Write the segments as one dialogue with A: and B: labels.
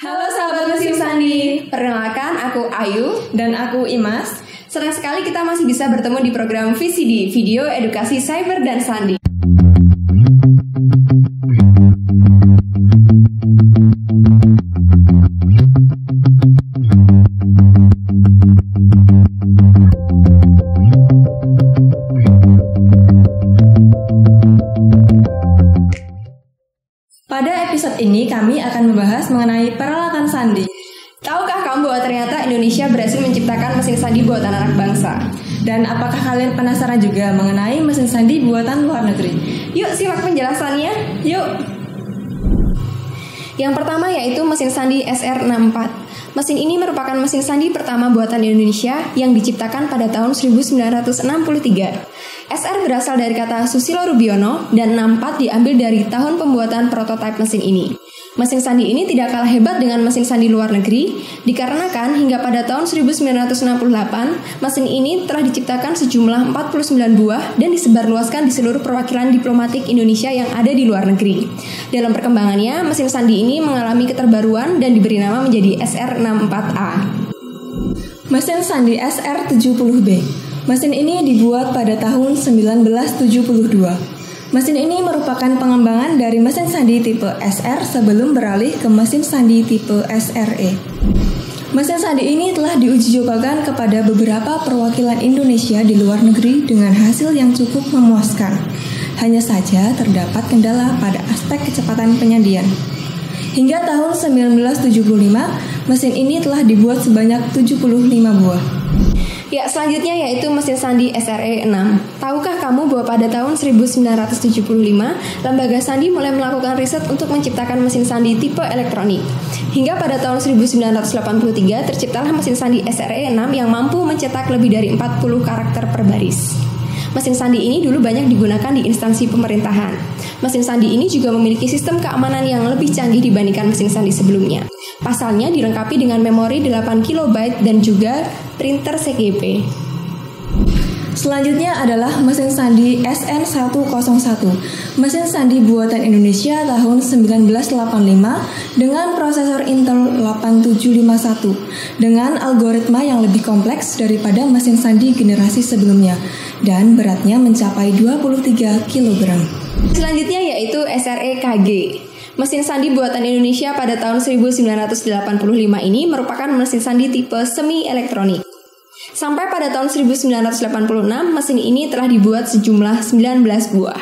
A: Halo sahabat mesin sandi, perkenalkan aku Ayu
B: dan aku Imas.
A: Senang sekali kita masih bisa bertemu di program VCD, Video Edukasi Cyber dan Sandi.
B: Pada episode ini kami akan membahas mengenai peralatan sandi.
A: Tahukah kamu bahwa ternyata Indonesia berhasil menciptakan mesin sandi buatan anak bangsa?
B: Dan apakah kalian penasaran juga mengenai mesin sandi buatan luar negeri?
A: Yuk simak penjelasannya.
B: Yuk.
A: Yang pertama yaitu mesin sandi SR64. Mesin ini merupakan mesin sandi pertama buatan Indonesia yang diciptakan pada tahun 1963. SR berasal dari kata Susilo Rubiono dan 64 diambil dari tahun pembuatan prototipe mesin ini. Mesin sandi ini tidak kalah hebat dengan mesin sandi luar negeri, dikarenakan hingga pada tahun 1968, mesin ini telah diciptakan sejumlah 49 buah dan disebarluaskan di seluruh perwakilan diplomatik Indonesia yang ada di luar negeri. Dalam perkembangannya, mesin sandi ini mengalami keterbaruan dan diberi nama menjadi SR64A.
B: Mesin sandi SR70B Mesin ini dibuat pada tahun 1972. Mesin ini merupakan pengembangan dari mesin sandi tipe SR sebelum beralih ke mesin sandi tipe SRE. Mesin sandi ini telah diuji cobakan kepada beberapa perwakilan Indonesia di luar negeri dengan hasil yang cukup memuaskan. Hanya saja terdapat kendala pada aspek kecepatan penyajian. Hingga tahun 1975, mesin ini telah dibuat sebanyak 75 buah.
A: Ya, selanjutnya yaitu mesin sandi SRE 6. Tahukah kamu bahwa pada tahun 1975, lembaga sandi mulai melakukan riset untuk menciptakan mesin sandi tipe elektronik. Hingga pada tahun 1983 terciptalah mesin sandi SRE 6 yang mampu mencetak lebih dari 40 karakter per baris. Mesin sandi ini dulu banyak digunakan di instansi pemerintahan. Mesin sandi ini juga memiliki sistem keamanan yang lebih canggih dibandingkan mesin sandi sebelumnya. Pasalnya dilengkapi dengan memori 8 KB dan juga printer CGP.
B: Selanjutnya adalah mesin sandi SN101, mesin sandi buatan Indonesia tahun 1985 dengan prosesor Intel 8751 dengan algoritma yang lebih kompleks daripada mesin sandi generasi sebelumnya dan beratnya mencapai 23 kg.
A: Selanjutnya yaitu SRE KG. Mesin sandi buatan Indonesia pada tahun 1985 ini merupakan mesin sandi tipe semi elektronik. Sampai pada tahun 1986, mesin ini telah dibuat sejumlah 19 buah.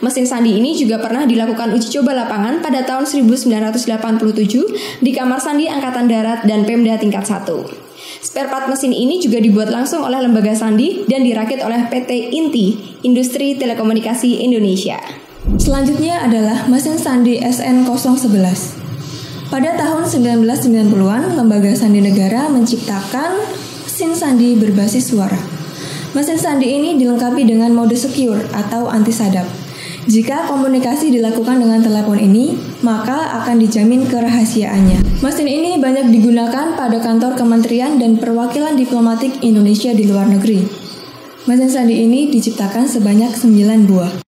A: Mesin sandi ini juga pernah dilakukan uji coba lapangan pada tahun 1987 di Kamar Sandi Angkatan Darat dan Pemda tingkat 1. Spare part mesin ini juga dibuat langsung oleh lembaga sandi dan dirakit oleh PT Inti, Industri Telekomunikasi Indonesia.
B: Selanjutnya adalah mesin sandi SN011. Pada tahun 1990-an, Lembaga Sandi Negara menciptakan mesin sandi berbasis suara. Mesin sandi ini dilengkapi dengan mode secure atau anti-sadap. Jika komunikasi dilakukan dengan telepon ini, maka akan dijamin kerahasiaannya. Mesin ini banyak digunakan pada kantor kementerian dan perwakilan diplomatik Indonesia di luar negeri. Mesin sandi ini diciptakan sebanyak 9 buah.